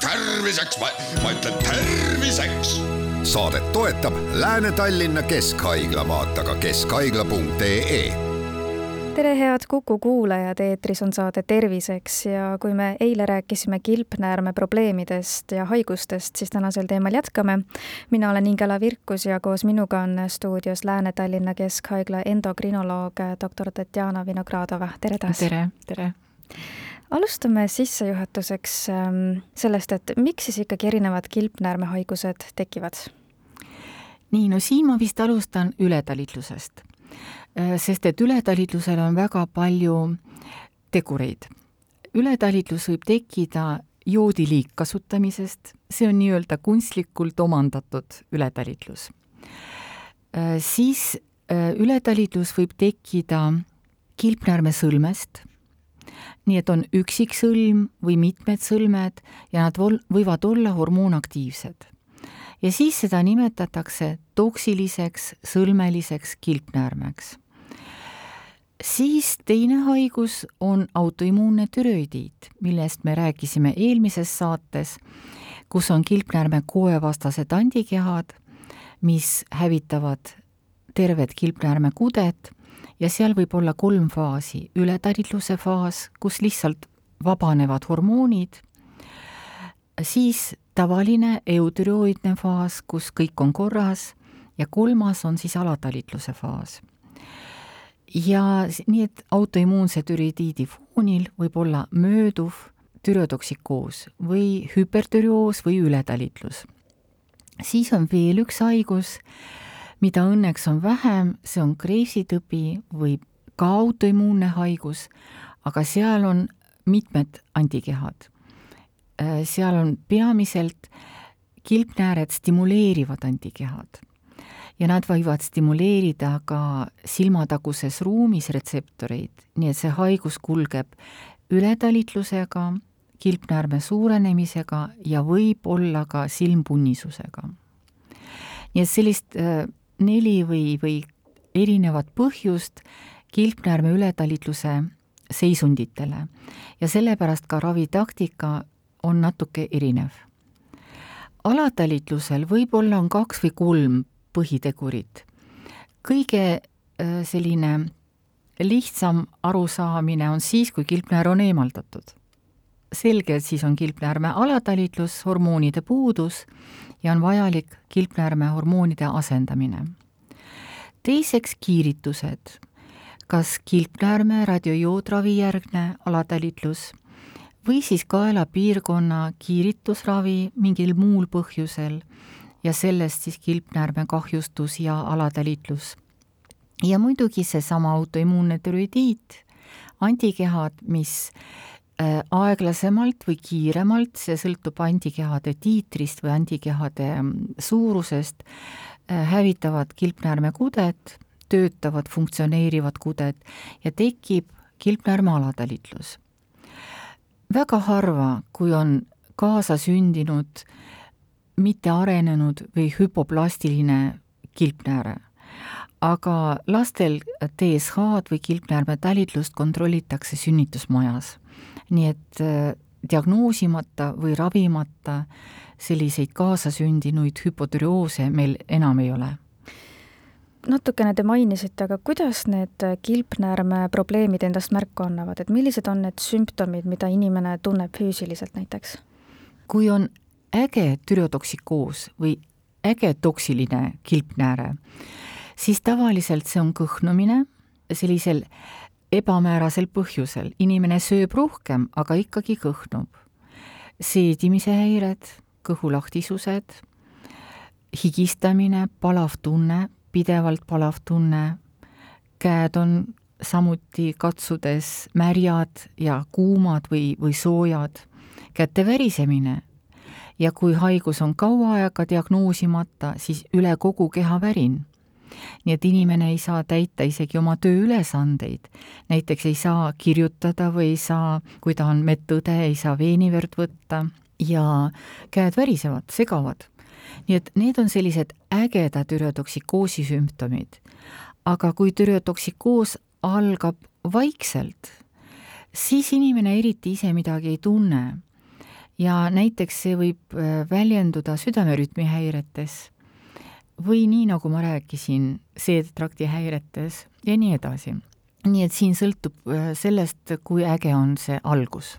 terviseks, ma ütlen terviseks. saadet toetab Lääne-Tallinna Keskhaigla, vaata ka keskhaigla.ee tere, head Kuku kuulajad, eetris on saade Terviseks ja kui me eile rääkisime kilpnäärme probleemidest ja haigustest, siis tänasel teemal jätkame. mina olen Ingela Virkus ja koos minuga on stuudios Lääne-Tallinna Keskhaigla endokrinoloog doktor Tatjana Vinogradova, tere taas! tere, tere! Alustame sissejuhatuseks ähm, sellest, et miks siis ikkagi erinevad kilpnäärmehaigused tekivad? nii, no siin ma vist alustan ületalitlusest Äh, sest et ületalitlusel on väga palju tegureid. ületalitlus võib tekkida joodi liigkasutamisest, see on nii-öelda kunstlikult omandatud ületalitlus. Äh, siis äh, ületalitlus võib tekkida kilpnäärmesõlmest, nii et on üksik sõlm või mitmed sõlmed ja nad vol-, võivad olla hormoonaktiivsed. ja siis seda nimetatakse toksiliseks sõlmeliseks kilpnäärmeks siis teine haigus on autoimmuunne türoidiit, millest me rääkisime eelmises saates, kus on kilpnäärme koevastased antikehad, mis hävitavad tervet kilpnäärme kudet ja seal võib olla kolm faasi, ületalitluse faas, kus lihtsalt vabanevad hormoonid, siis tavaline eutürioidne faas, kus kõik on korras. Ja kolmas on siis alatalitluse faas. Ja nii, et autoimmuunse türiidiidi foonil võib olla mööduv türotoksikoos või hüpertürioos või ületalitlus. siis on veel üks haigus, mida õnneks on vähem, see on Gravesi tõbi või ka autoimmuunne haigus, aga seal on mitmed antikehad. Äh, seal on peamiselt kilpnääred stimuleerivad antikehad ja nad võivad stimuleerida ka silmataguses ruumis retseptoreid, nii et see haigus kulgeb ületalitlusega, kilpnäärme suurenemisega ja võib-olla ka silmpunnisusega. nii et sellist äh, neli või, või erinevat põhjust kilpnäärme ületalitluse seisunditele ja sellepärast ka ravitaktika on natuke erinev. alatalitlusel võib-olla on kaks või kolm põhitegurit. kõige äh, selline lihtsam arusaamine on siis, kui kilpnäär on eemaldatud. selge, et siis on kilpnäärme alatalitlus, hormoonide puudus ja on vajalik kilpnäärme hormoonide asendamine. teiseks kiiritused, kas kilpnäärme radiojoodраvi järgne alatalitlus või siis kaelapiirkonna kiiritusravi mingil muul põhjusel ja sellest siis kilpnäärme kahjustus ja alatalitlus. ja muidugi seesama autoimmuunne türoidiit, antikehad, mis aeglasemalt või kiiremalt, see sõltub antikehade tiitrist või antikehade mm, suurusest, äh, hävitavad kilpnäärme kudet, töötavad, funktsioneerivad kudet ja tekib kilpnäärme alatalitlus. väga harva, kui on kaasasündinud äh, mittearenenud või hüpoplastiline kilpnääre. Aga lastel TSH-d või kilpnäärme tälitlust kontrollitakse sünnitusmajas. nii et äh, diagnoosimata või ravimata selliseid kaasasündinuid hüpotürioose meil enam ei ole natukene te mainisite, aga kuidas need kilpnäärme probleemid endast märku annavad, et millised on need sümptomid, mida inimene tunneb füüsiliselt näiteks? kui on äge türotoksikoos või äge toksiline kilpnääre, siis tavaliselt see on kõhnumine sellisel ebamäärasel põhjusel. inimene sööb rohkem, aga ikkagi kõhnub. seedimise häired, kõhulahtisused, higistamine, palav tunne, pidevalt palav tunne, käed on samuti katsudes märjad ja kuumad või, või soojad, käte värisemine ja kui haigus on kaua aega diagnoosimata, siis üle kogu keha värin. Nii et inimene ei saa täita isegi oma tööülesandeid. näiteks ei saa kirjutada või ei saa, kui ta on medõde, ei saa veeniverd võtta ja käed värisevad, segavad. nii et need on sellised ägeda türotoksikoosi sümptomid. aga kui türotoksikoos algab vaikselt, siis inimene eriti ise midagi ei tunne. ja näiteks see võib äh, väljenduda südamerütmi häiretes või nii, nagu ma rääkisin, seedetrakti häiretes ja nii edasi. nii et siin sõltub äh, sellest, kui äge on see algus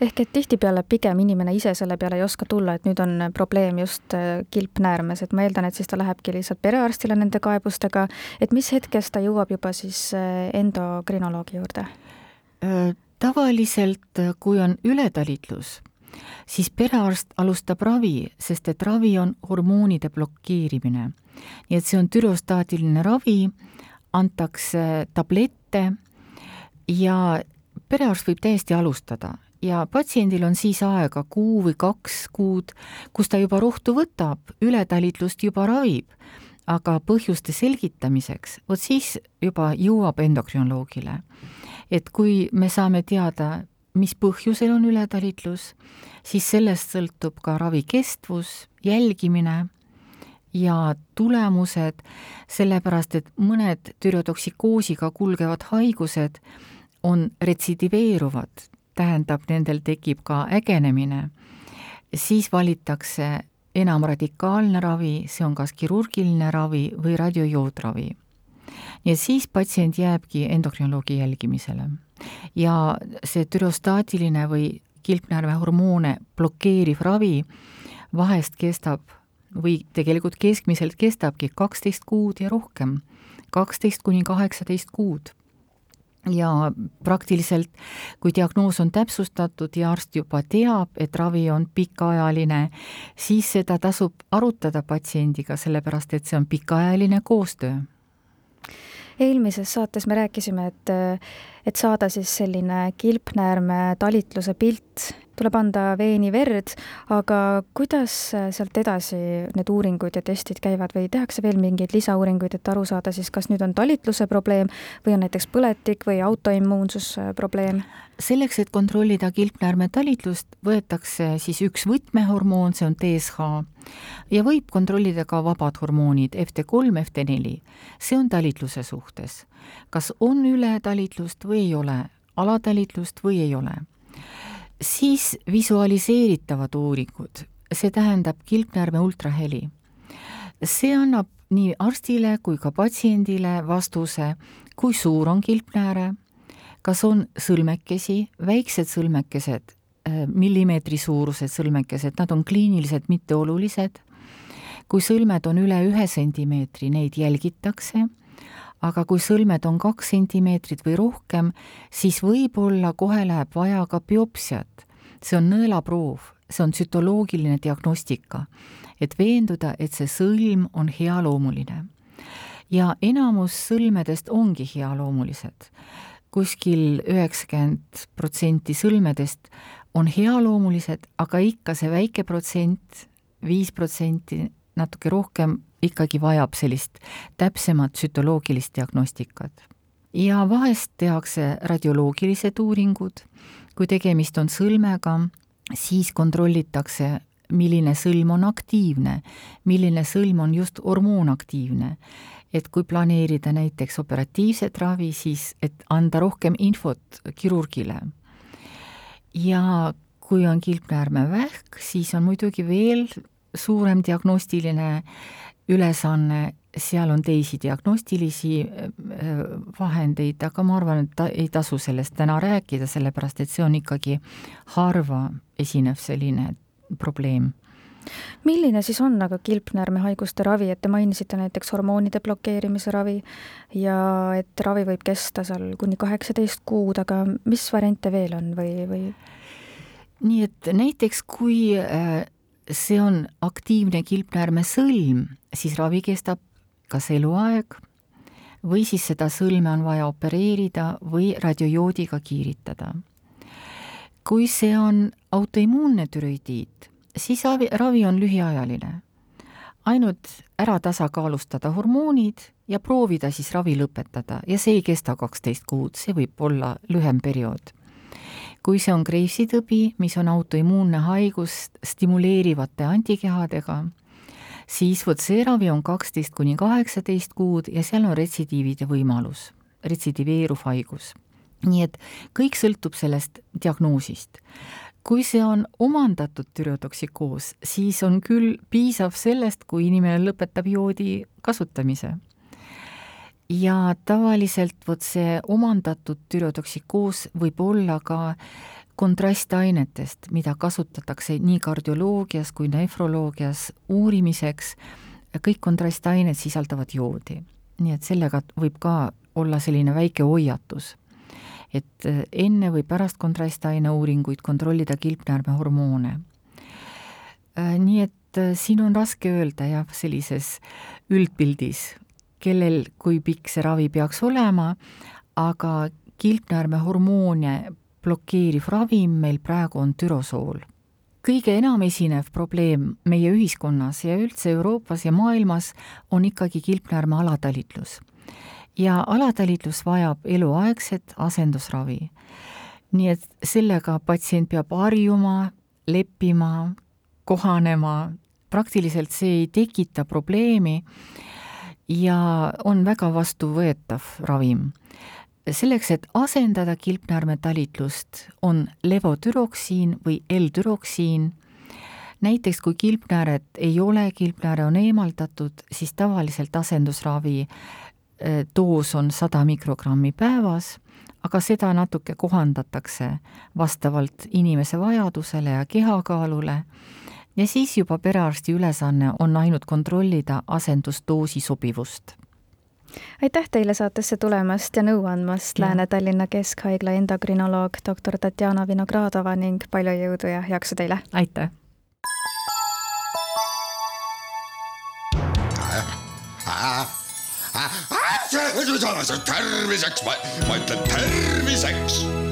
ehk et tihtipeale pigem inimene ise selle peale ei oska tulla, et nüüd on probleem just äh, kilpnäärmes, et ma eeldan, et siis ta lähebki lihtsalt perearstile nende kaebustega, et mis hetkest ta jõuab juba siis äh, endokrinoloogi juurde? tavaliselt, kui on ületalitlus, siis perearst alustab ravi, sest et ravi on hormoonide blokeerimine nii et see on türostaatiline ravi, antakse tablette ja perearst võib täiesti alustada. Ja patsiendil on siis aega kuu või kaks kuud, kus ta juba rohtu võtab, ületalitlust juba ravib, aga põhjuste selgitamiseks, vot siis juba jõuab endokrinoloogile. et kui me saame teada, mis põhjusel on ületalitlus, siis sellest sõltub ka ravi kestvus, jälgimine ja tulemused, sellepärast et mõned türotoksikoosiga kulgevad haigused on retsidiveeruvad, tähendab, nendel tekib ka ägenemine, siis valitakse enam radikaalne ravi, see on kas kirurgiline ravi või radiojoodраvi. ja siis patsient jääbki endokrinoloogi jälgimisele. ja see türostaatiline või kilpnärve hormoone blokeeriv ravi vahest kestab või tegelikult keskmiselt kestabki kaksteist kuud ja rohkem, kaksteist kuni kaheksateist kuud. ja praktiliselt, kui diagnoos on täpsustatud ja arst juba teab, et ravi on pikaajaline, siis seda tasub arutada patsiendiga, sellepärast et see on pikaajaline koostöö eelmises saates me rääkisime, et et saada siis selline kilpnäärme talitluse pilt tuleb anda veeni verd, aga kuidas sealt edasi need uuringud ja testid käivad või tehakse veel mingeid lisauuringuid, et aru saada siis, kas nüüd on talitluse probleem või on näiteks põletik või autoimmuunsusprobleem? selleks, et kontrollida kilpnäärme talitlust, võetakse siis üks võtmehormoon, see on DSH, ja võib kontrollida ka vabad hormoonid FT3, FT4. see on talitluse suhtes. Kas on ületalitlust või ei ole, alatalitlust või ei ole. Siis visualiseeritavad uuringud, see tähendab kilpnäärme ultraheli. see annab nii arstile kui ka patsiendile vastuse, kui suur on kilpnääre, kas on sõlmekesi, väiksed sõlmekesed, äh, millimeetri suurused sõlmekesed, nad on kliiniliselt mitteolulised, kui sõlmed on üle ühe sentimeetri, neid jälgitakse aga kui sõlmed on kaks sentimeetrit või rohkem, siis võib-olla kohe läheb vaja ka biopsiat. see on nõelaproov, see on tsütoloogiline diagnostika, et veenduda, et see sõlm on healoomuline. ja enamus sõlmedest ongi healoomulised. kuskil üheksakümmend protsenti sõlmedest on healoomulised, aga ikka see väike protsent, viis protsenti, natuke rohkem ikkagi vajab sellist täpsemat sütoloogilist diagnostikat. ja vahest tehakse radioloogilised uuringud, kui tegemist on sõlmega, siis kontrollitakse, milline sõlm on aktiivne, milline sõlm on just hormoonaktiivne. et kui planeerida näiteks operatiivset ravi, siis et anda rohkem infot kirurgile. ja kui on kilpnäärmevähk, siis on muidugi veel suurem diagnostiline ülesanne, seal on teisi diagnostilisi äh, vahendeid, aga ma arvan, et ta ei tasu sellest täna rääkida, sellepärast et see on ikkagi harva esinev selline probleem milline siis on aga kilpnäärmehaiguste ravi, et te mainisite näiteks hormoonide blokeerimise ravi ja et ravi võib kesta seal kuni kaheksateist kuud, aga mis variante veel on või, või? nii et näiteks kui äh, see on aktiivne kilpnäärme sõlm, siis ravi kestab kas eluaeg või siis seda sõlme on vaja opereerida või radiojoodiga kiiritada. kui see on autoimmuunne türoidiit, siis ravi, ravi on lühiajaline. ainult ära tasakaalustada hormoonid ja proovida siis ravi lõpetada ja see ei kesta kaksteist kuud, see võib olla lühem periood kui see on Gravesi tõbi, mis on autoimmuunne haigus stimuleerivate antikehadega, siis vot see ravi on kaksteist kuni kaheksateist kuud ja seal on retsidiivide võimalus, retsidiveeruv haigus. nii et kõik sõltub sellest diagnoosist. kui see on omandatud türotoksikoos, siis on küll piisav sellest, kui inimene lõpetab joodi kasutamise. Ja tavaliselt vot see omandatud türotoksikoos võib olla ka kontrastainetest, mida kasutatakse nii kardioloogias kui nefroloogias uurimiseks, kõik kontrastained sisaldavad joodi. nii et sellega võib ka olla selline väike hoiatus et äh, enne või pärast kontrastaine uuringuid kontrollida kilpnäärmehormoone. Äh, nii et äh, siin on raske öelda jah, sellises üldpildis, kellel kui pikk see ravi peaks olema, aga kilpnäärmehormoone blokeeriv ravim meil praegu on türosool. Kõige enam esinev probleem meie ühiskonnas ja üldse Euroopas ja maailmas on ikkagi kilpnäärme alatalitlus. Ja alatalitlus vajab eluaegset asendusravi. nii et sellega patsient peab harjuma, leppima, kohanema, praktiliselt see ei tekita probleemi ja on väga vastuvõetav ravim. selleks, et asendada kilpnäärmetalitlust, on levotüroksiin või L-türoksiin näiteks kui kilpnääret ei ole, kilpnääre on eemaldatud, siis tavaliselt asendusravi Äh, doos on sada mikrogrammi päevas, aga seda natuke kohandatakse vastavalt inimese vajadusele ja kehakaalule ja siis juba perearsti ülesanne on ainult kontrollida asendusdoosi sobivust aitäh teile saatesse tulemast ja nõu andmast, Lääne-Tallinna Keskhaigla endokrinoloog doktor Tatjana Vinogradova ning palju jõudu ja jaksu teile! aitäh! terviseks, ma ütlen terviseks.